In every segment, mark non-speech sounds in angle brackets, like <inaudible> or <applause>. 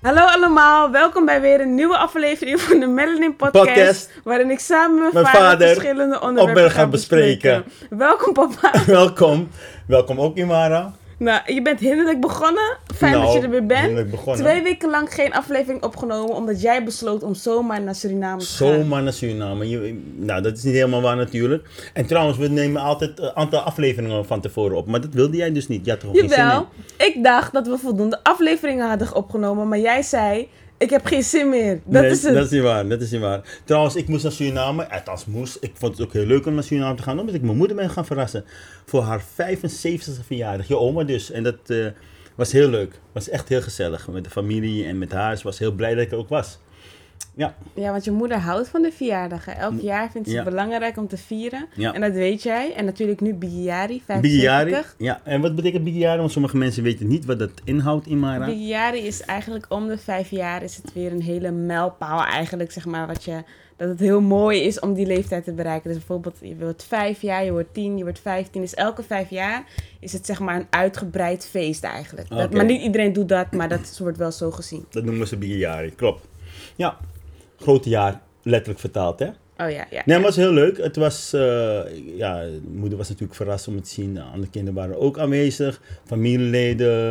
Hallo allemaal, welkom bij weer een nieuwe aflevering van de Melanin Podcast. Podcast. Waarin ik samen met mijn vader, vader verschillende onderwerpen ga bespreken. Welkom papa. <laughs> welkom. Welkom ook, Imara. Nou, je bent hinderlijk begonnen. Fijn dat Nou, je er weer bent. hinderlijk begonnen. Twee weken lang geen aflevering opgenomen omdat jij besloot om zomaar naar Suriname te gaan. Zomaar naar Suriname. Je- nou, dat is niet helemaal waar natuurlijk. En trouwens, we nemen altijd een aantal afleveringen van tevoren op. Maar dat wilde jij dus niet. Je had geen zin Jawel, in? ik dacht dat we voldoende afleveringen hadden opgenomen, maar jij zei, ik heb geen zin meer. Dat Nee, is het. dat is niet waar. Dat is niet waar. Trouwens, ik moest naar Suriname. Althans, moest. Ik vond het ook heel leuk om naar Suriname te gaan. Omdat ik mijn moeder ben gaan verrassen. Voor haar 75e verjaardag. Je oma dus. En dat eh, was heel leuk. was echt heel gezellig. Met de familie en met haar. Ze was heel blij dat ik er ook was. Ja. Ja, want je moeder houdt van de verjaardagen. Elk jaar vindt ze Ja. het belangrijk om te vieren. Ja. En dat weet jij. En natuurlijk nu Bigiari, 75. Bigiari. Ja, en wat betekent Bigiari? Want sommige mensen weten niet wat dat inhoudt, Imara. Bigiari is eigenlijk om de vijf jaar is het weer een hele mijlpaal eigenlijk, zeg maar, wat je... Dat het heel mooi is om die leeftijd te bereiken. Dus bijvoorbeeld, je wordt vijf jaar, je wordt tien, je wordt vijftien. Dus elke vijf jaar is het zeg maar een uitgebreid feest eigenlijk. Dat, maar niet iedereen doet dat, maar dat wordt wel zo gezien. Dat noemen ze Bigiari, klopt. Ja, grote jaar, letterlijk vertaald, hè? Oh ja, ja. Nee, maar het was heel leuk. Het was, eh, ja, moeder was natuurlijk verrast om het te zien. De andere kinderen waren ook aanwezig. Familieleden.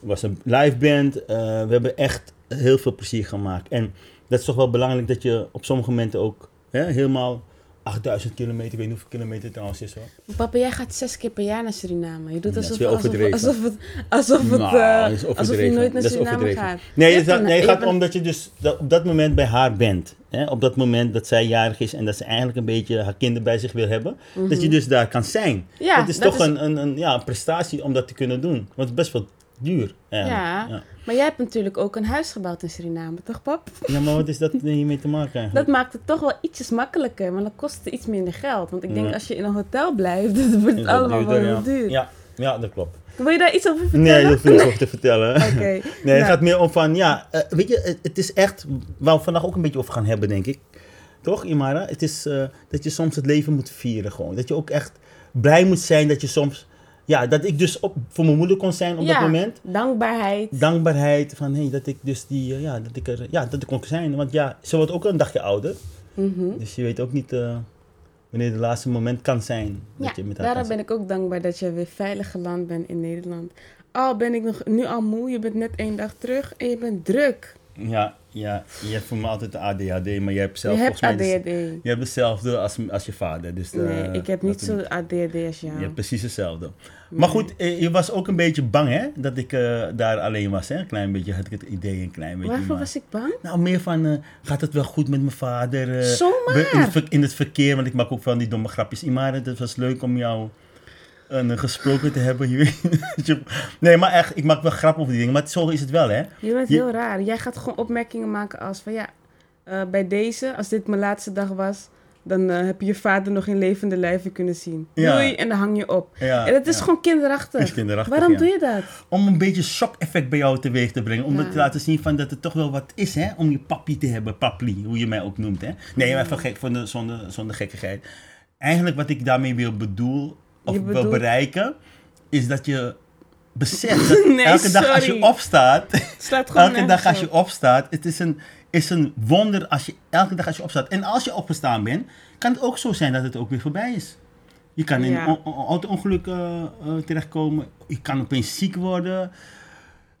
Er was een live band. Eh, we hebben echt heel veel plezier gemaakt. En dat is toch wel belangrijk dat je op sommige momenten ook hè, helemaal 8000 kilometer, ik weet niet hoeveel kilometer het trouwens is hoor. Papa, jij gaat zes keer per jaar naar Suriname. Je doet Ja, dat alsof, alsof, het, alsof het, Nou, eh, dat alsof je nooit naar Dat Suriname gaat. Nee, Je gaat- nee, gaat hebt een- om dat je dus dat op dat moment bij haar bent. Hè? Op dat moment dat zij jarig is en dat ze eigenlijk een beetje haar kinderen bij zich wil hebben. Dat je dus daar kan zijn. Mhm. Ja, het is dat toch is- Een, een, een, ja, prestatie om dat te kunnen doen. Want het is best wel duur. eigenlijk. Ja. Ja. Maar jij hebt natuurlijk ook een huis gebouwd in Suriname, toch pap? Ja, maar wat is dat hiermee te maken eigenlijk? Dat maakt het toch wel ietsjes makkelijker, maar dan kost het iets minder geld. Want ik denk Ja. als je in een hotel blijft, <laughs> dan wordt het dat allemaal wel heel ja. duur. Ja, ja, dat klopt. Wil je daar iets over vertellen? <laughs> Nee, heel veel over te vertellen. Oké. <laughs> Nee, Nou, het gaat meer om van, ja, eh, weet je, het, het is echt, waar we vandaag ook een beetje over gaan hebben, denk ik. Toch, Imara? Het is eh, dat je soms het leven moet vieren gewoon. Dat je ook echt blij moet zijn dat je soms, ja, dat ik dus op, voor mijn moeder kon zijn op ja, dat moment. dankbaarheid. Dankbaarheid van, hé, dat ik dus die, eh, ja, dat ik er, ja, dat ik kon zijn. Want ja, ze wordt ook een dagje ouder. Mhm. Dus je weet ook niet eh, wanneer het laatste moment kan zijn dat Ja, je met haar daarom ben ik ook dankbaar dat je weer veilig geland bent in Nederland. Al ben ik nog nu al moe, je bent net één dag terug en je bent druk. Ja, ja, je hebt voor me altijd de ADHD, maar jij hebt zelf je hebt volgens mij... ADHD. je hebt hetzelfde als, als je vader. Dus, eh, nee, ik heb niet zo ADHD als jou. Je hebt precies hetzelfde. Maar goed, eh, je was ook een beetje bang, hè? Dat ik eh, daar alleen was, hè? Een klein beetje had ik het idee, een klein beetje. Waarvoor maar- was ik bang? Nou, meer van, eh, gaat het wel goed met mijn vader? eh, Zomaar. In het, in het verkeer, want ik maak ook van die domme grapjes. Imara, het was leuk om jou een gesproken te hebben. Weet- <laughs> nee, maar echt, ik maak wel grappen over die dingen. Maar zo is het wel, hè? Je bent Je- heel raar. Jij gaat gewoon opmerkingen maken als van ja, eh, bij deze, als dit mijn laatste dag was, dan eh, heb je je vader nog in levende lijven kunnen zien. Ja. Doei, en dan hang je op. Ja, en dat is ja. gewoon kinderachtig. Is kinderachtig, Waarom ja. doe je dat? Om een beetje shock-effect bij jou teweeg te brengen. Om te laten zien van dat het toch wel wat is, hè? Om je papi te hebben, papli, hoe je mij ook noemt, hè? Nee, maar even gek, zonder, zonder, zonder gekkigheid. Eigenlijk wat ik daarmee wil bedoel, of wil bereiken, is dat je beseft <laughs> dat Nee, elke dag als je opstaat, elke dag als je op. opstaat, het is een, is een wonder als je elke dag als je opstaat. En als je opgestaan bent, kan het ook zo zijn dat het ook weer voorbij is. Je kan in Ja. een auto-ongeluk eh, eh, terechtkomen. Je kan opeens ziek worden.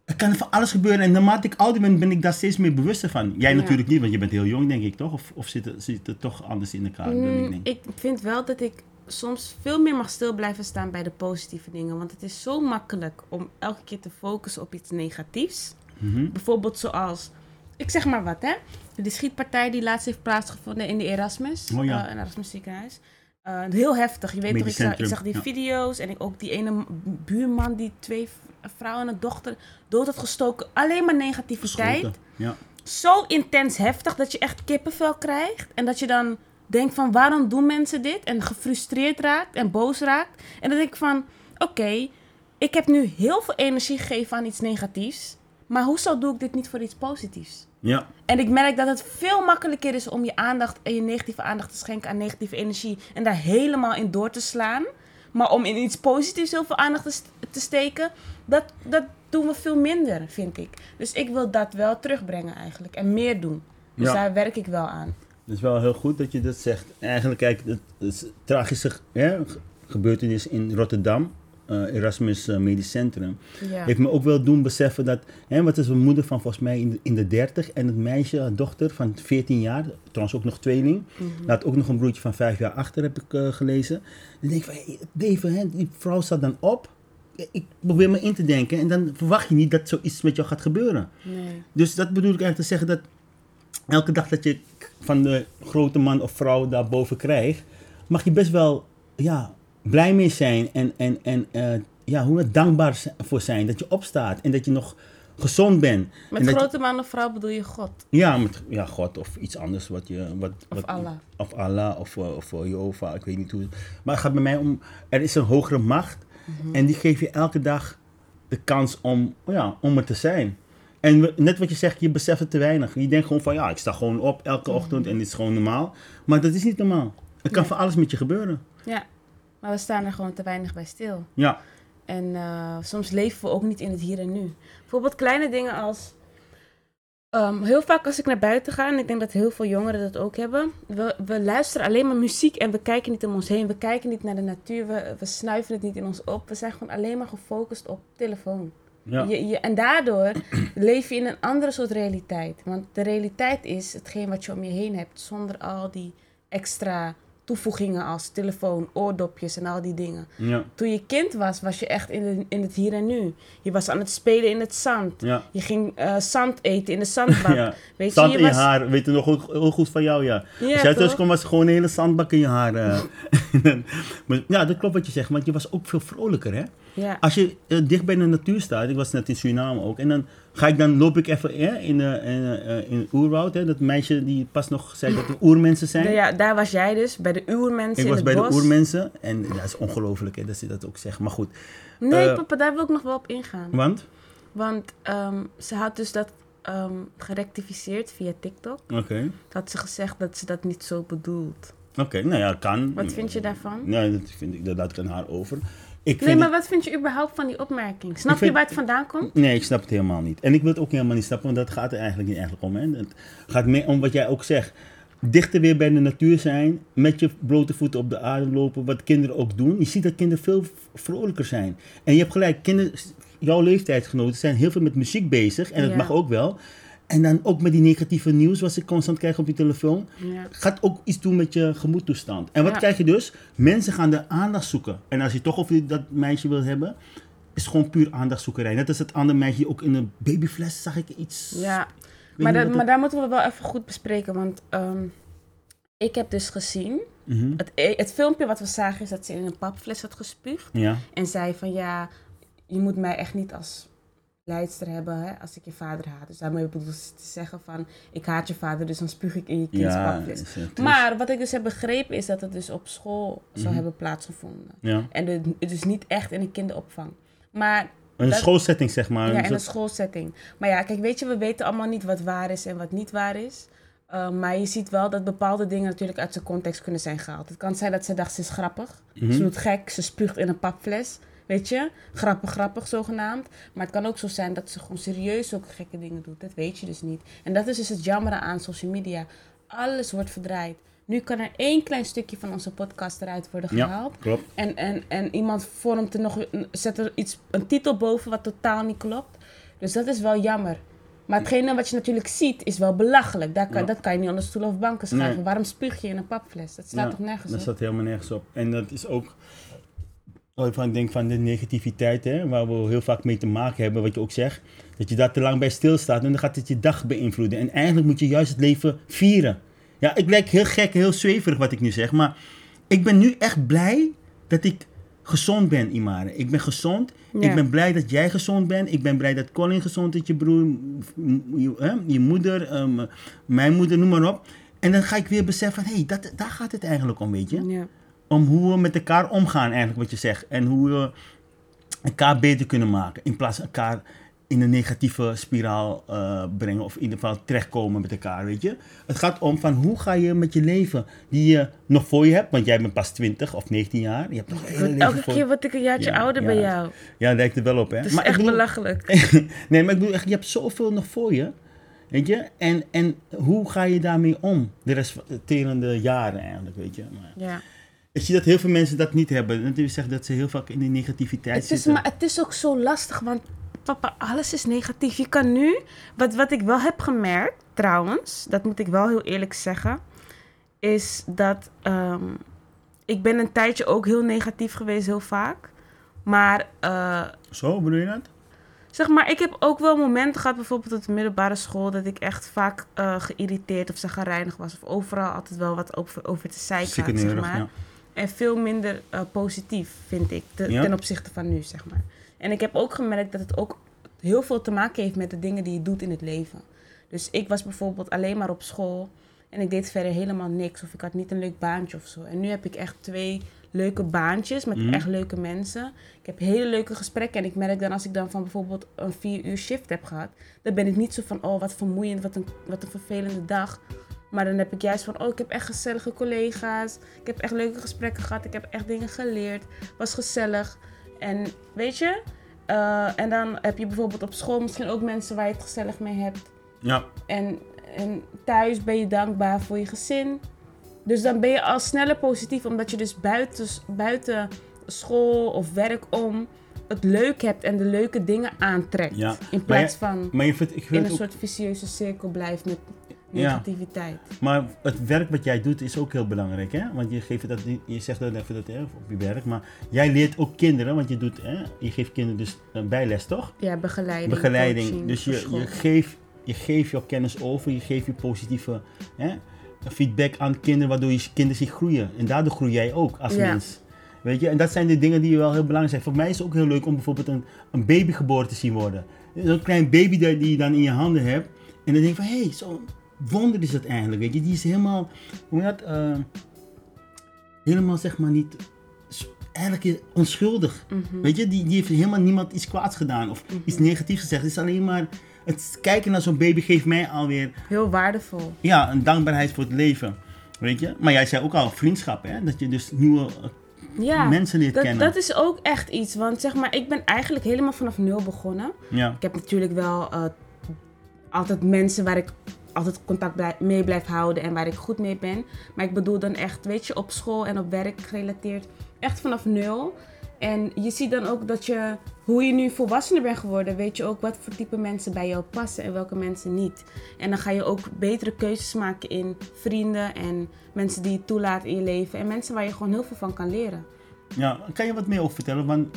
Er kan van alles gebeuren. En naarmate ik ouder ben, ben ik daar steeds meer bewuster van. Jij Ja. natuurlijk niet, want je bent heel jong, denk ik, toch? Of, of zit, het, zit het toch anders in elkaar ik Mm, denk? ik vind wel dat ik soms veel meer mag stil blijven staan bij de positieve dingen. Want het is zo makkelijk om elke keer te focussen op iets negatiefs. Mhm. Bijvoorbeeld zoals, ik zeg maar wat hè, de schietpartij die laatst heeft plaatsgevonden in de Erasmus, Oh ja. eh, in Erasmus ziekenhuis. Eh, heel heftig, je weet toch, ik zag, ik centrum, zag die ja. video's en ik ook die ene buurman die twee een vrouw en een dochter dood had gestoken. Alleen maar negativiteit. Ja. Zo intens heftig dat je echt kippenvel krijgt. En dat je dan denkt van waarom doen mensen dit? En gefrustreerd raakt en boos raakt. En dan denk ik van oké, ik heb nu heel veel energie gegeven aan iets negatiefs. Maar hoezo doe ik dit niet voor iets positiefs? Ja. En ik merk dat het veel makkelijker is om je aandacht en je negatieve aandacht te schenken aan negatieve energie. En daar helemaal in door te slaan. Maar om in iets positiefs heel veel aandacht te, st- te steken, dat, dat doen we veel minder, vind ik. Dus ik wil dat wel terugbrengen eigenlijk. En meer doen. Dus Ja. daar werk ik wel aan. Het is wel heel goed dat je dat zegt. Eigenlijk, kijk, het, het tragische hè, gebeurtenis in Rotterdam, eh, Erasmus eh, Medisch Centrum, Ja. heeft me ook wel doen beseffen dat, hè, wat is een moeder van volgens mij in de, in de 30 en het meisje, dochter van 14 jaar, trouwens ook nog tweeling, Mhm. laat ook nog een broertje van 5 jaar achter, heb ik eh, gelezen. Dan denk ik van, Dave, hè, die vrouw staat dan op. Ik probeer me in te denken en dan verwacht je niet dat zoiets met jou gaat gebeuren. Nee. Dus dat bedoel ik eigenlijk te zeggen dat elke dag dat je van de grote man of vrouw daarboven krijgt, mag je best wel ja, blij mee zijn en, en, en eh, ja, hoe dankbaar voor zijn dat je opstaat en dat je nog gezond bent. Met je- grote man of vrouw bedoel je God. ja, met ja, God of iets anders wat je. Wat, Of wat, Allah. Of Allah of, eh, of eh, Jehovah, ik weet niet hoe. Maar het gaat bij mij om. Er is een hogere macht Mhm. en die geeft je elke dag de kans om, ja, om er te zijn. En we- net wat je zegt, je beseft het te weinig. Je denkt gewoon van ja, ik sta gewoon op elke ochtend en dit is gewoon normaal. Maar dat is niet normaal. Er kan Nee. van alles met je gebeuren. Ja. Maar we staan er gewoon te weinig bij stil. Ja, En eh, soms leven we ook niet in het hier en nu. Bijvoorbeeld kleine dingen als. ehm, heel vaak als ik naar buiten ga, en ik denk dat heel veel jongeren dat ook hebben. We, we luisteren alleen maar muziek en we kijken niet om ons heen. We kijken niet naar de natuur. We, we snuiven het niet in ons op. We zijn gewoon alleen maar gefocust op telefoon. Ja. Je, je, en daardoor <clears throat> leef je in een andere soort realiteit. Want de realiteit is hetgeen wat je om je heen hebt, zonder al die extra toevoegingen als telefoon, oordopjes en al die dingen. ja, Toen je kind was, was je echt in, de, in het hier en nu. Je was aan het spelen in het zand. ja. Je ging eh, zand eten in de zandbak. <laughs> ja. Weet Zand je, in je je was... haar, weet je nog heel, heel goed van jou, ja. Als jij thuis kwam, was gewoon een hele zandbak in je haar. eh. <laughs> <laughs> maar, ja, dat klopt wat je zegt, want je was ook veel vrolijker, hè? Ja. Als je eh, dicht bij de natuur staat, ik was net in Suriname ook, en dan ga ik dan loop ik even hè, in, eh, in, eh, in oerwoud, hè, dat meisje die pas nog zei dat er oermensen zijn. De- ja, daar was jij dus, bij de uurmensen ik was bij bos. de oermensen en dat is ongelooflijk hè, dat ze dat ook zeggen, maar goed. Nee, Eh, papa, daar wil ik nog wel op ingaan. Want? Want ehm, ze had dus dat ehm, gerectificeerd via TikTok. Oké, Had ze gezegd dat ze dat niet zo bedoelt. Oké, nou ja, kan. Wat vind je daarvan? Nee, dat vind ik, dat laat ik aan haar over. Ik Nee, maar wat vind je überhaupt van die opmerking? Snap vind- je waar het vandaan komt? Nee, ik snap het helemaal niet. En ik wil het ook helemaal niet snappen, want dat gaat er eigenlijk niet eigenlijk om. Hè. Het gaat meer om wat jij ook zegt. Dichter weer bij de natuur zijn, met je blote voeten op de aarde lopen, wat kinderen ook doen. Je ziet dat kinderen veel vrolijker zijn. En je hebt gelijk, kinderen, jouw leeftijdsgenoten zijn heel veel met muziek bezig, en dat Ja. mag ook wel. En dan ook met die negatieve nieuws, wat ik constant krijg op je telefoon. Ja. Gaat ook iets doen met je gemoedtoestand. En wat Ja. krijg je dus? Mensen gaan de aandacht zoeken. En als je toch over dat meisje wil hebben, is gewoon puur aandachtzoekerij. Net als het andere meisje, ook in een babyfles zag ik iets. Ja, maar, dat, maar daar moeten we wel even goed bespreken. Want ehm, ik heb dus gezien, Mhm. het, e- het filmpje wat we zagen is dat ze in een papfles had gespuugd. Ja, En zei van ja, je moet mij echt niet als leidster hebben hè, als ik je vader haat. Dus daarmee bedoel ze te zeggen van, ik haat je vader, dus dan spuug ik in je kinds ja. papfles. is, eh, triest. Maar wat ik dus heb begrepen is dat het dus op school zou Mhm. hebben plaatsgevonden. Ja. En de- het is niet echt in een kinderopvang. Maar Een dat- schoolsetting, zeg maar. ja, Een in een schoolsetting. Maar ja, kijk, weet je, we weten allemaal niet wat waar is en wat niet waar is. Uh, maar je ziet wel dat bepaalde dingen natuurlijk uit zijn context kunnen zijn gehaald. Het kan zijn dat ze dacht, ze is grappig. Mhm. Ze doet gek, ze spuugt in een papfles. Weet je? Grappig, grappig zogenaamd. Maar het kan ook zo zijn dat ze gewoon serieus ook gekke dingen doet. Dat weet je dus niet. En dat is dus het jammer aan social media. Alles wordt verdraaid. Nu kan er één klein stukje van onze podcast eruit worden Ja. gehaald. Klopt. En, en, en iemand vormt er nog, zet er iets, een titel boven wat totaal niet klopt. Dus dat is wel jammer. Maar hetgene wat je natuurlijk ziet is wel belachelijk. Daar kan, Ja. Dat kan je niet onder stoel of banken schuiven. Nee. Waarom spuug je in een papfles? Dat slaat Ja, toch nergens Dat op? staat helemaal nergens op. En dat is ook. Waarvan ik denk van de negativiteit, hè, waar we heel vaak mee te maken hebben, wat je ook zegt. Dat je daar te lang bij stilstaat en dan gaat het je dag beïnvloeden. En eigenlijk moet je juist het leven vieren. Ja, ik lijk heel gek, heel zweverig wat ik nu zeg, maar ik ben nu echt blij dat ik gezond ben, Imare. Ik ben gezond. Ja. Ik ben blij dat jij gezond bent. Ik ben blij dat Colin gezond is, je broer, je, hè, je moeder, ehm, mijn moeder, noem maar op. En dan ga ik weer beseffen van, hé, hey, dat, daar gaat het eigenlijk om, weet je. Ja. Om hoe we met elkaar omgaan, eigenlijk wat je zegt. En hoe we elkaar beter kunnen maken. In plaats van elkaar in een negatieve spiraal eh, brengen. Of in ieder geval terechtkomen met elkaar, weet je. Het gaat om van hoe ga je met je leven, die je nog voor je hebt. Want jij bent pas 20 of 19 jaar. Je hebt nog een hele leven Elke voor keer word ik een jaartje Ja, ouder ja. bij jou. Ja, lijkt er wel op, hè. Dat is Maar echt bedoel- belachelijk. <laughs> nee, maar ik bedoel echt, je hebt zoveel nog voor je. Weet je? En, en hoe ga je daarmee om? De resterende jaren eigenlijk, weet je. Maar Ja. Ik zie dat heel veel mensen dat niet hebben. Dat wil zeggen dat ze heel vaak in die negativiteit Het is, zitten. maar het is ook zo lastig, want papa, alles is negatief. Je kan nu, wat, wat ik wel heb gemerkt, trouwens, dat moet ik wel heel eerlijk zeggen, is dat ehm, ik ben een tijdje ook heel negatief geweest, heel vaak. Maar eh, Zo, bedoel je dat? Zeg maar, ik heb ook wel momenten gehad, bijvoorbeeld op de middelbare school, dat ik echt vaak eh, geïrriteerd of zagrijnig was. Of overal altijd wel wat over, over te zeiken had, zeg maar. ja. En veel minder eh, positief, vind ik, te- Ja? ten opzichte van nu, zeg maar. En ik heb ook gemerkt dat het ook heel veel te maken heeft met de dingen die je doet in het leven. Dus ik was bijvoorbeeld alleen maar op school en ik deed verder helemaal niks. Of ik had niet een leuk baantje of zo. En nu heb ik echt twee leuke baantjes met Mhm. echt leuke mensen. Ik heb hele leuke gesprekken. En ik merk dan als ik dan van bijvoorbeeld een vier uur shift heb gehad, dan ben ik niet zo van, oh wat vermoeiend, wat een, wat een vervelende dag. Maar dan heb ik juist van, oh ik heb echt gezellige collega's. Ik heb echt leuke gesprekken gehad. Ik heb echt dingen geleerd. Was gezellig. En weet je, eh, en dan heb je bijvoorbeeld op school misschien ook mensen waar je het gezellig mee hebt. Ja, En, en thuis ben je dankbaar voor je gezin. Dus dan ben je al sneller positief, omdat je dus buiten, buiten school of werk om het leuk hebt en de leuke dingen aantrekt. Ja. In Maar plaats je- van maar je vindt, ik in vind een ook, soort vicieuze cirkel blijft met Ja. negativiteit. maar het werk wat jij doet is ook heel belangrijk, hè? Want je geeft dat je zegt dat even dat hè, op je werk, maar jij leert ook kinderen, want je doet, hè, je geeft kinderen dus een bijles, toch? Ja, begeleiding. begeleiding. coaching dus je, je, geeft, je geeft jouw kennis over, je geeft je positieve hè, feedback aan kinderen, waardoor je kinderen zich groeien. En daardoor groei jij ook als Ja. mens. Weet je, en dat zijn de dingen die wel heel belangrijk zijn. Voor mij is het ook heel leuk om bijvoorbeeld een, een baby geboren te zien worden. Zo'n klein baby die die je dan in je handen hebt. En dan denk je van, hé, hey, zo'n wonder is dat eigenlijk. Weet je, die is helemaal, hoe dat, eh, helemaal zeg maar niet, eigenlijk onschuldig. Mhm. Weet je, die, die heeft helemaal niemand iets kwaads gedaan of iets negatiefs gezegd. Het is alleen maar, het kijken naar zo'n baby geeft mij alweer, Heel waardevol. ja, een dankbaarheid voor het leven. Weet je, maar jij zei ook al vriendschap, hè? Dat je dus nieuwe eh, Ja, mensen leert dat, kennen. dat is ook echt iets. Want zeg maar, ik ben eigenlijk helemaal vanaf nul begonnen. Ja, Ik heb natuurlijk wel eh, altijd mensen waar ik altijd contact mee blijf houden en waar ik goed mee ben. Maar ik bedoel dan echt, weet je, op school en op werk gerelateerd, echt vanaf nul. En je ziet dan ook dat je, hoe je nu volwassener bent geworden, weet je ook wat voor type mensen bij jou passen en welke mensen niet. En dan ga je ook betere keuzes maken in vrienden en mensen die je toelaat in je leven. En mensen waar je gewoon heel veel van kan leren. ja, kan je wat meer over vertellen? Want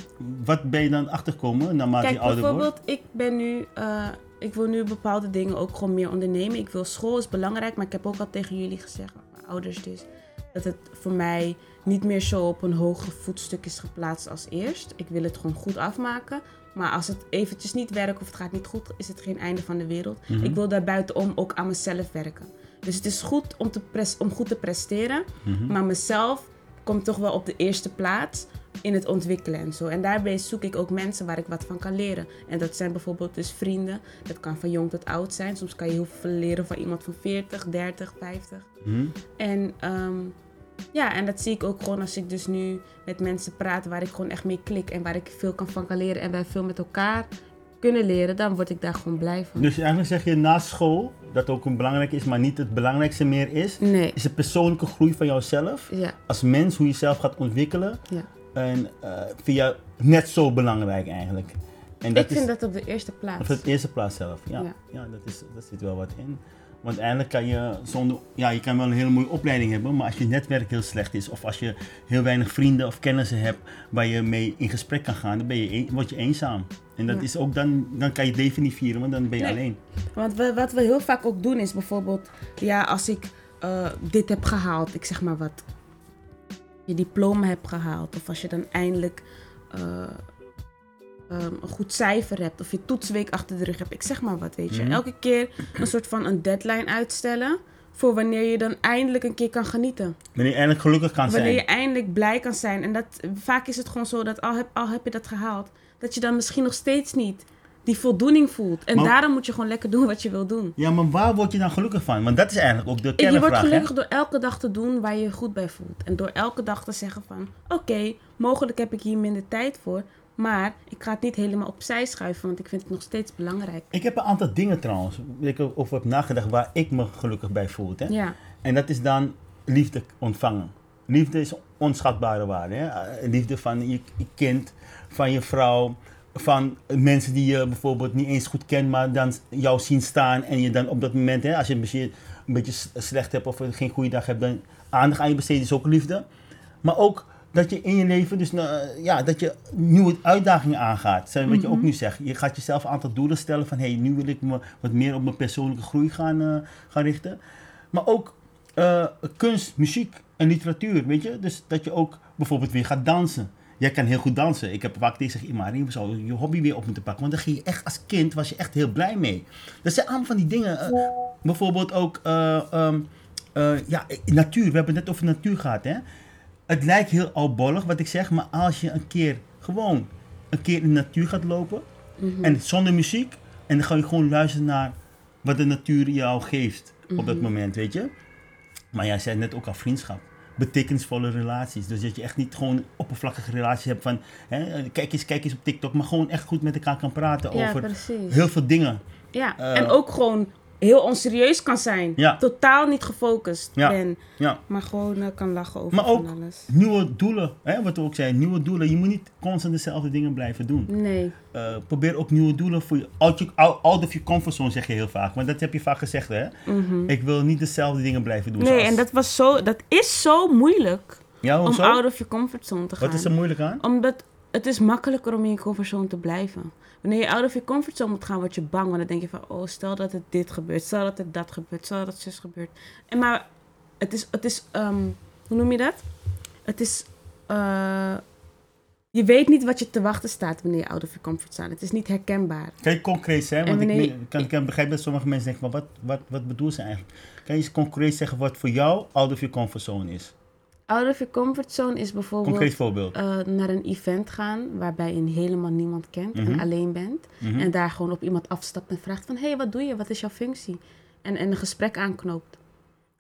wat ben je dan achterkomen naarmate Kijk, je ouder wordt? bijvoorbeeld, ik ben nu, eh, ik wil nu bepaalde dingen ook gewoon meer ondernemen. Ik wil school is belangrijk, maar ik heb ook al tegen jullie gezegd, mijn ouders dus, dat het voor mij niet meer zo op een hoger voetstuk is geplaatst als eerst. Ik wil het gewoon goed afmaken. Maar als het eventjes niet werkt of het gaat niet goed, is het geen einde van de wereld. Mhm. Ik wil daar buitenom ook aan mezelf werken. Dus het is goed om, te pres- om goed te presteren, Mhm. maar mezelf komt toch wel op de eerste plaats in het ontwikkelen en zo. En daarbij zoek ik ook mensen waar ik wat van kan leren. En dat zijn bijvoorbeeld dus vrienden. Dat kan van jong tot oud zijn. Soms kan je heel veel leren van iemand van 40, 30, 50. Mhm. En ehm, ja, en dat zie ik ook gewoon als ik dus nu met mensen praat waar ik gewoon echt mee klik en waar ik veel kan van kan leren en wij veel met elkaar kunnen leren, dan word ik daar gewoon blij van. Dus eigenlijk zeg je na school, dat ook een belangrijk is, maar niet het belangrijkste meer is, Nee, is de persoonlijke groei van jouzelf. ja, Als mens, hoe je jezelf gaat ontwikkelen. ja. En eh je net zo belangrijk eigenlijk. En Ik vind dat op de eerste plaats. Op de eerste plaats zelf, ja. Ja. Ja, dat, is, dat zit wel wat in. Want eigenlijk kan je zonder, ja, je kan wel een hele mooie opleiding hebben, maar als je netwerk heel slecht is, of als je heel weinig vrienden of kennissen hebt waar je mee in gesprek kan gaan, dan ben je, een- word je eenzaam. En dat Ja. is ook dan, dan kan je het leven niet vieren, want dan ben je Nee. alleen. Want we, wat we heel vaak ook doen is bijvoorbeeld, ja, als ik eh, dit heb gehaald, ik zeg maar wat. Je diploma hebt gehaald. Of als je dan eindelijk eh, ehm, een goed cijfer hebt. Of je toetsweek achter de rug hebt. Ik zeg maar wat, weet je. Mhm. Elke keer een soort van een deadline uitstellen. Voor wanneer je dan eindelijk een keer kan genieten. Wanneer je eindelijk gelukkig kan Wanneer je zijn. eindelijk blij kan zijn. En dat, vaak is het gewoon zo dat al heb, al heb je dat gehaald, dat je dan misschien nog steeds niet die voldoening voelt. En Maar- daarom moet je gewoon lekker doen wat je wil doen. Ja, maar waar word je dan gelukkig van? Want dat is eigenlijk ook de En je wordt kernvraag. hè? gelukkig door elke dag te doen waar je je goed bij voelt. En door elke dag te zeggen van... Oké, mogelijk heb ik hier minder tijd voor. Maar ik ga het niet helemaal opzij schuiven. Want ik vind het nog steeds belangrijk. Ik heb een aantal dingen trouwens, waar ik over heb nagedacht, waar ik me gelukkig bij voel. Hè? Ja, En dat is dan liefde ontvangen. Liefde is onschatbare waarde. Hè? Eh, Liefde van je kind, van je vrouw, van mensen die je bijvoorbeeld niet eens goed kent, maar dan jou zien staan en je dan op dat moment, hè, als je een beetje, een beetje slecht hebt of geen goede dag hebt, dan aandacht aan je besteedt is ook liefde. Maar ook dat je in je leven, dus nou, ja, dat je nieuwe uitdagingen aangaat. Wat je ook nu zegt, je gaat jezelf een aantal doelen stellen van, hé, hey, nu wil ik me wat meer op mijn persoonlijke groei gaan, eh, gaan richten. Maar ook eh, kunst, muziek en literatuur, weet je. Dus dat je ook bijvoorbeeld weer gaat dansen. Jij kan heel goed dansen. Ik heb vaak tegen Imari, we zouden je hobby weer op moeten pakken. Want dan ging je echt als kind, was je echt heel blij mee. Dat zijn allemaal van die dingen. eh, bijvoorbeeld ook, eh, ehm, eh, ja, natuur. We hebben het net over natuur gehad, hè. Het lijkt heel oudbollig wat ik zeg, maar als je een keer gewoon een keer in de natuur gaat lopen en zonder muziek en dan ga je gewoon luisteren naar wat de natuur jou geeft op dat moment, weet je. Maar jij zei net ook al vriendschap. Betekenisvolle relaties. Dus dat je echt niet gewoon oppervlakkige relaties hebt van hè, kijk eens, kijk eens op TikTok, maar gewoon echt goed met elkaar kan praten ja over precies. heel veel dingen. Ja, eh, en ook gewoon heel onserieus kan zijn. Ja. Totaal niet gefocust Ja. ben. Ja. Maar gewoon eh, kan lachen over Maar ook van alles. nieuwe doelen, hè, wat we ook zeiden, nieuwe doelen. Je moet niet constant dezelfde dingen blijven doen. Nee. Eh, probeer ook nieuwe doelen voor je. Out, je- of your comfortzone zeg je heel vaak. Want dat heb je vaak gezegd, hè? Ik wil niet dezelfde dingen blijven doen. Mhm. Nee, zoals- en dat, was zo, dat is zo moeilijk Ja, om out of your comfortzone te gaan. Wat is er moeilijk aan? Omdat het is makkelijker om in je comfortzone te blijven. Wanneer je out of je comfortzone moet gaan, word je bang. Want dan denk je van, oh, stel dat het dit gebeurt. Stel dat het dat gebeurt. Stel dat het zus gebeurt. En maar het is, het is ehm, hoe noem je dat? Het is, eh, je weet niet wat je te wachten staat wanneer je out of je comfort staat. Het is niet herkenbaar. Kan je concreet zijn? Want ik, je- kan, ik kan begrijpen dat sommige mensen denken, maar wat, wat, wat bedoel ze eigenlijk? Kan je eens concreet zeggen wat voor jou out of your comfortzone is? Out of je comfortzone is bijvoorbeeld Concreet voorbeeld. eh, naar een event gaan waarbij je helemaal niemand kent Mhm. en alleen bent. Mhm. En daar gewoon op iemand afstapt en vraagt van, hé, hey, wat doe je? Wat is jouw functie? En, en een gesprek aanknoopt.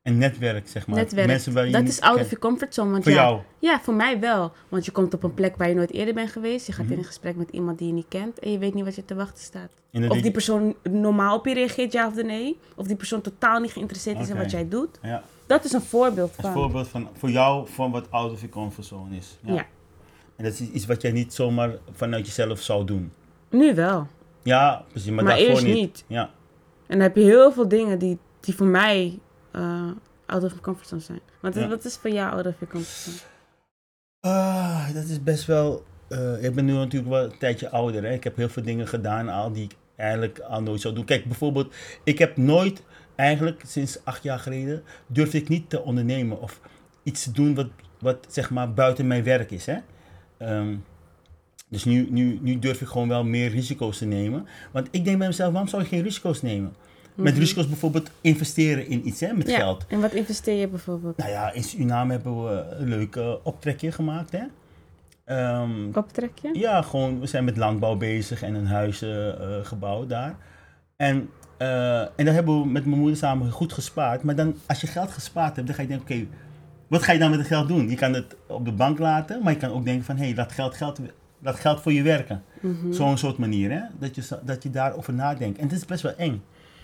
Een netwerk, zeg maar. Netwerk. Mensen waar je dat is out kent. of your comfortzone. Want Voor ja, jou. Ja, voor mij wel. Want je komt op een plek waar je nooit eerder bent geweest. Je gaat Mhm. in een gesprek met iemand die je niet kent. En je weet niet wat je te wachten staat. Of die persoon normaal op je reageert, ja of nee. Of die persoon totaal niet geïnteresseerd is in wat jij doet. Ja, Dat is een voorbeeld van. voorbeeld van voor jou van wat out of your comfortzone is. Ja. Ja. En dat is iets wat jij niet zomaar vanuit jezelf zou doen. Nu wel. Ja, precies. Maar, Maar daarvoor eerst niet. niet. Ja. En dan heb je heel veel dingen die, die voor mij eh, out of my comfortzone zijn. Want Ja. wat is voor jou out of your comfortzone? Ah, dat is best wel. eh, ik ben nu natuurlijk wel een tijdje ouder. Hè? Ik heb heel veel dingen gedaan al die ik eigenlijk al nooit zou doen. Kijk, bijvoorbeeld, ik heb nooit, eigenlijk sinds acht jaar geleden, durfde ik niet te ondernemen of iets te doen wat, wat zeg maar buiten mijn werk is. Hè? Ehm, dus nu, nu, nu durf ik gewoon wel meer risico's te nemen. Want ik denk bij mezelf, waarom zou je geen risico's nemen? Met risico's bijvoorbeeld investeren in iets, hè, met Mhm. Ja, geld. en wat investeer je bijvoorbeeld? Nou ja, in Suriname hebben we een leuk optrekje gemaakt, hè. Ehm, Optrek je? ja, gewoon, we zijn met landbouw bezig en een huis eh, gebouwd daar. En, eh, en daar hebben we met mijn moeder samen goed gespaard. Maar dan, als je geld gespaard hebt, dan ga je denken, oké, wat ga je dan met het geld doen? Je kan het op de bank laten, maar je kan ook denken van, hé, hey, laat, geld, geld, laat geld voor je werken. Mhm. Zo'n soort manier, hè. Dat je, dat je daarover nadenkt. En het is best wel eng.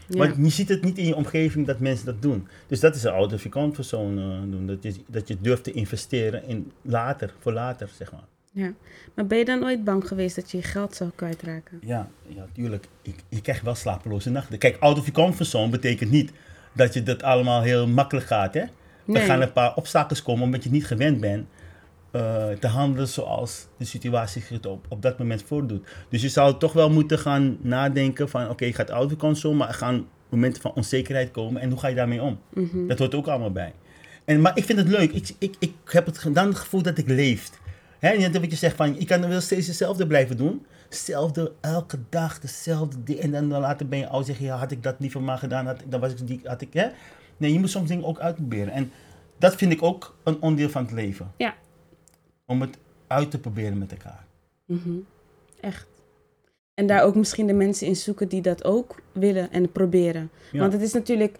Ja. Want je ziet het niet in je omgeving dat mensen dat doen. Dus dat is een out of your comfort zone eh, doen. Dat je, dat je durft te investeren in later, voor later, zeg maar. Ja. Maar ben je dan ooit bang geweest dat je je geld zou kwijtraken? Ja, ja tuurlijk. Ik, je krijgt wel slapeloze nachten. Kijk, out of your comfort zone betekent niet dat je dat allemaal heel makkelijk gaat, hè. Er gaan een paar obstakels komen omdat je niet gewend bent eh, te handelen zoals de situatie zich op, op dat moment voordoet. Dus je zou toch wel moeten gaan nadenken van, oké, je gaat your comfort zone, maar er gaan momenten van onzekerheid komen en hoe ga je daarmee om? Mhm. Dat hoort ook allemaal bij. En, maar ik vind het leuk. Ik, ik, ik heb het, dan het gevoel dat ik leef. Hè, net wat je zegt van, je kan wel steeds hetzelfde blijven doen. Hetzelfde, elke dag, dezelfde ding. En dan, dan later ben je oud zeggen, ja, had ik dat liever maar gedaan, had, dan was ik die, had ik, hè. Nee, je moet soms dingen ook uitproberen. En dat vind ik ook een onderdeel van het leven. Ja. Om het uit te proberen met elkaar. Mhm. Echt. En daar ook misschien de mensen in zoeken die dat ook willen en proberen. Ja. Want het is natuurlijk,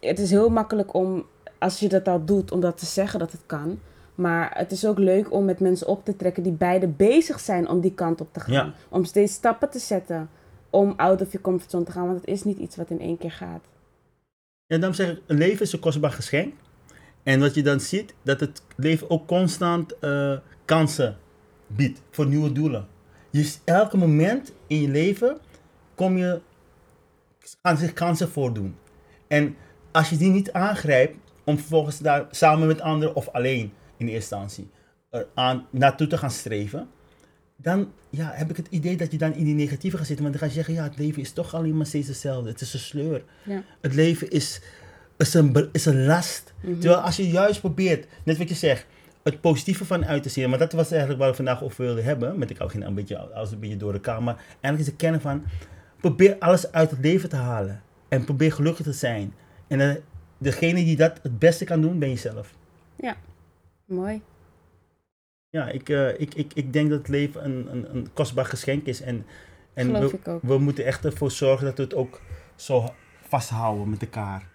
het is heel makkelijk om, als je dat al doet, om dat te zeggen dat het kan. Maar het is ook leuk om met mensen op te trekken die beide bezig zijn om die kant op te gaan. Ja. Om steeds stappen te zetten om out of je comfortzone te gaan. Want het is niet iets wat in één keer gaat. En daarom zeg ik, een leven is een kostbaar geschenk. En wat je dan ziet, dat het leven ook constant eh, kansen biedt voor nieuwe doelen. Dus elke moment in je leven kom je, gaan zich kansen voordoen. En als je die niet aangrijpt, om vervolgens daar samen met anderen of alleen in eerste instantie er aan, naartoe te gaan streven, dan ja, heb ik het idee dat je dan in die negatieve gaat zitten. Want dan ga je zeggen, ja, het leven is toch alleen maar steeds hetzelfde. Het is een sleur. Ja. Het leven is, is, een, is een last. Terwijl als je juist probeert, net wat je zegt, het positieve van uit te zien. Maar dat was eigenlijk waar we vandaag over wilden hebben. Met ik ook ging een beetje, als een beetje door de kamer. Maar eigenlijk is de kern van, probeer alles uit het leven te halen. En probeer gelukkig te zijn. En eh, degene die dat het beste kan doen, ben jezelf. Mooi. Ja, ik, eh, ik, ik, ik denk dat het leven een, een, een kostbaar geschenk is. En, en Geloof we, ik ook. we moeten echt ervoor zorgen dat we het ook zo vasthouden met elkaar.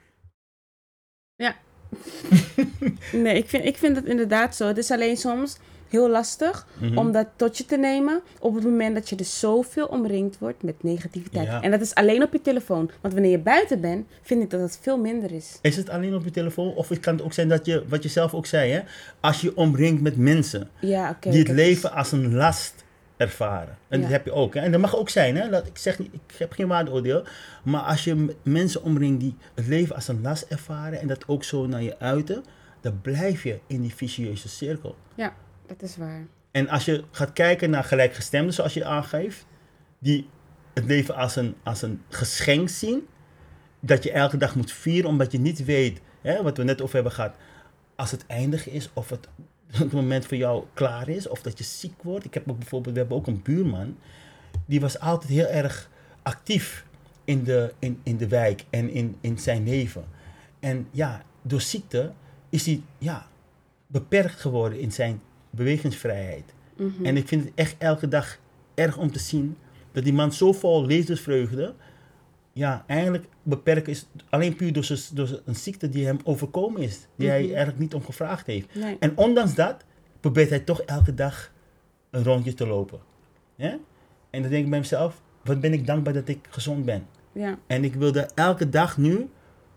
<laughs> Nee, ik vind, ik vind het inderdaad zo. Het is alleen soms heel lastig Mhm. om dat tot je te nemen op het moment dat je dus zoveel omringd wordt met negativiteit. Ja. En dat is alleen op je telefoon. Want wanneer je buiten bent, vind ik dat het veel minder is. Is het alleen op je telefoon? Of het kan het ook zijn dat je, wat je zelf ook zei, hè? als je omringt met mensen Ja, die het dat leven als een last ervaren. En Ja. dat heb je ook. Hè? En dat mag ook zijn. Hè? Dat, ik zeg niet, ik heb geen waardeoordeel. Maar als je mensen omringt die het leven als een last ervaren en dat ook zo naar je uiten, dan blijf je in die vicieuze cirkel. Ja, dat is waar. En als je gaat kijken naar gelijkgestemden, zoals je aangeeft, die het leven als een, als een geschenk zien, dat je elke dag moet vieren, omdat je niet weet, hè, wat we net over hebben gehad, als het eindig is of het, het moment voor jou klaar is, of dat je ziek wordt. Ik heb ook bijvoorbeeld, we hebben ook een buurman, die was altijd heel erg actief in de, in, in de wijk en in, in zijn leven. En ja, door ziekte is hij ja, beperkt geworden in zijn bewegingsvrijheid. Mhm. En ik vind het echt elke dag erg om te zien dat die man zo vol levensvreugde, ja, eigenlijk beperkt is alleen puur door, door een ziekte die hem overkomen is, die hij Mhm. eigenlijk niet om gevraagd heeft. Nee. En ondanks dat probeert hij toch elke dag een rondje te lopen. Ja? En dan denk ik bij mezelf, wat ben ik dankbaar dat ik gezond ben. Ja. En ik wilde elke dag nu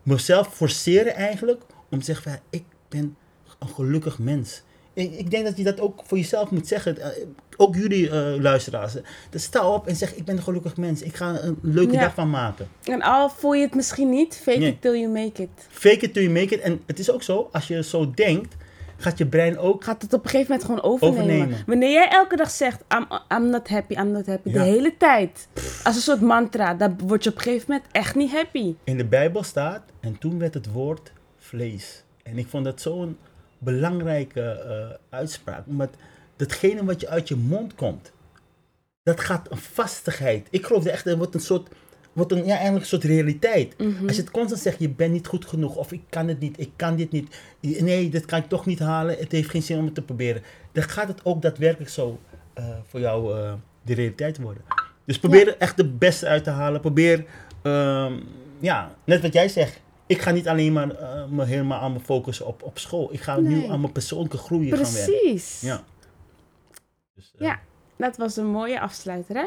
mezelf forceren eigenlijk om te zeggen van, ik ben een gelukkig mens. Ik, ik denk dat je dat ook voor jezelf moet zeggen. Eh, ook jullie eh, luisteraars. Dus sta op en zeg, ik ben een gelukkig mens. Ik ga een leuke Ja. dag van maken. En al voel je het misschien niet, fake Nee. it till you make it. Fake it till you make it. En het is ook zo, als je zo denkt, gaat je brein ook... Gaat het op een gegeven moment gewoon overnemen. Overnemen. Wanneer jij elke dag zegt, I'm, I'm not happy, I'm not happy, Ja. de hele tijd. Als een soort mantra, dan word je op een gegeven moment echt niet happy. In de Bijbel staat, en toen werd het woord vlees. En ik vond dat zo'n belangrijke eh, uitspraak. Omdat datgene wat je uit je mond komt, dat gaat een vastigheid. Ik geloof echt, er wordt een soort, wordt een, ja, eigenlijk een soort realiteit. Als je het constant zegt, je bent niet goed genoeg, of ik kan het niet, ik kan dit niet. Nee, dit kan ik toch niet halen, het heeft geen zin om het te proberen. Dan gaat het ook daadwerkelijk zo eh, voor jou eh, de realiteit worden. Dus probeer er echt de beste uit te halen. Probeer, ehm, ja, net wat jij zegt. Ik ga niet alleen maar eh, me helemaal aan me focussen op, op school. Ik ga nu aan mijn persoonlijke groei gaan werken. Precies. Ja. Dus, eh, Ja. Dat was een mooie afsluiter, hè?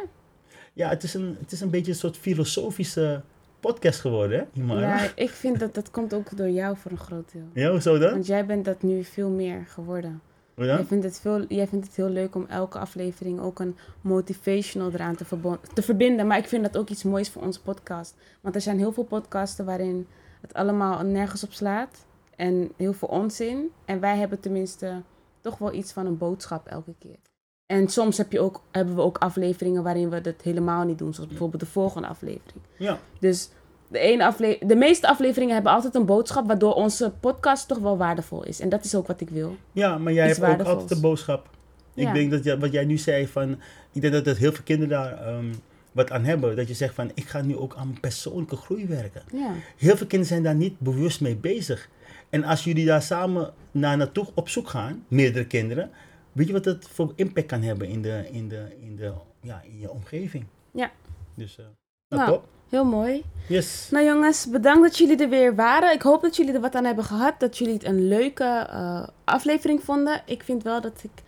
ja, het is, een, het is een beetje een soort filosofische podcast geworden, hè? Ja, ik vind dat dat komt ook door jou voor een groot deel. Ja, hoezo dan? Want jij bent dat nu veel meer geworden. Hoe Jij, dan? vindt het veel, jij vindt het heel leuk om elke aflevering ook een motivational eraan te, te verbinden. Maar ik vind dat ook iets moois voor onze podcast. Want er zijn heel veel podcasten waarin het allemaal nergens op slaat. En heel veel onzin. En wij hebben tenminste toch wel iets van een boodschap elke keer. En soms heb je ook, hebben we ook afleveringen waarin we dat helemaal niet doen. Zoals bijvoorbeeld de volgende aflevering. Ja. Dus de, ene afle de meeste afleveringen hebben altijd een boodschap, waardoor onze podcast toch wel waardevol is. En dat is ook wat ik wil. Ja, maar jij Iets hebt ook altijd een boodschap. Ja. Ik denk dat jij- wat jij nu zei van, ik denk dat, dat heel veel kinderen daar ehm, wat aan hebben. Dat je zegt van, ik ga nu ook aan mijn persoonlijke groei werken. Ja. Heel veel kinderen zijn daar niet bewust mee bezig. En als jullie daar samen naar naartoe op zoek gaan, meerdere kinderen, weet je wat dat voor impact kan hebben in, de, in, de, in, de, ja, in je omgeving? Ja. Dus, eh nou, Nou. top. Heel mooi. Yes. Nou jongens, bedankt dat jullie er weer waren. Ik hoop dat jullie er wat aan hebben gehad. Dat jullie het een leuke eh, aflevering vonden. Ik vind wel dat ik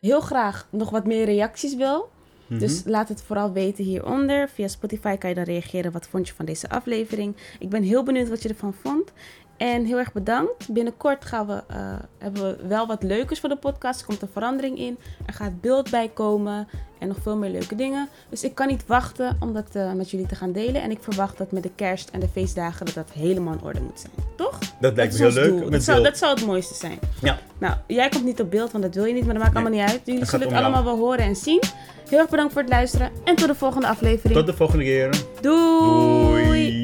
heel graag nog wat meer reacties wil. Mhm. Dus laat het vooral weten hieronder. Via Spotify kan je dan reageren. Wat vond je van deze aflevering? Ik ben heel benieuwd wat je ervan vond. En heel erg bedankt. Binnenkort gaan we, eh, hebben we wel wat leukers voor de podcast. Er komt een verandering in. Er gaat beeld bij komen. En nog veel meer leuke dingen. Dus ik kan niet wachten om dat eh, met jullie te gaan delen. En ik verwacht dat met de kerst en de feestdagen dat dat helemaal in orde moet zijn. Toch? dat lijkt me heel leuk. Met Dat zou, dat zou het mooiste zijn. Ja. Nou, jij komt niet op beeld, want dat wil je niet, maar dat maakt Nee. allemaal niet uit. Jullie zullen het allemaal wel horen en zien. Heel erg bedankt voor het luisteren en tot de volgende aflevering. Tot de volgende keer. Doei. Doei.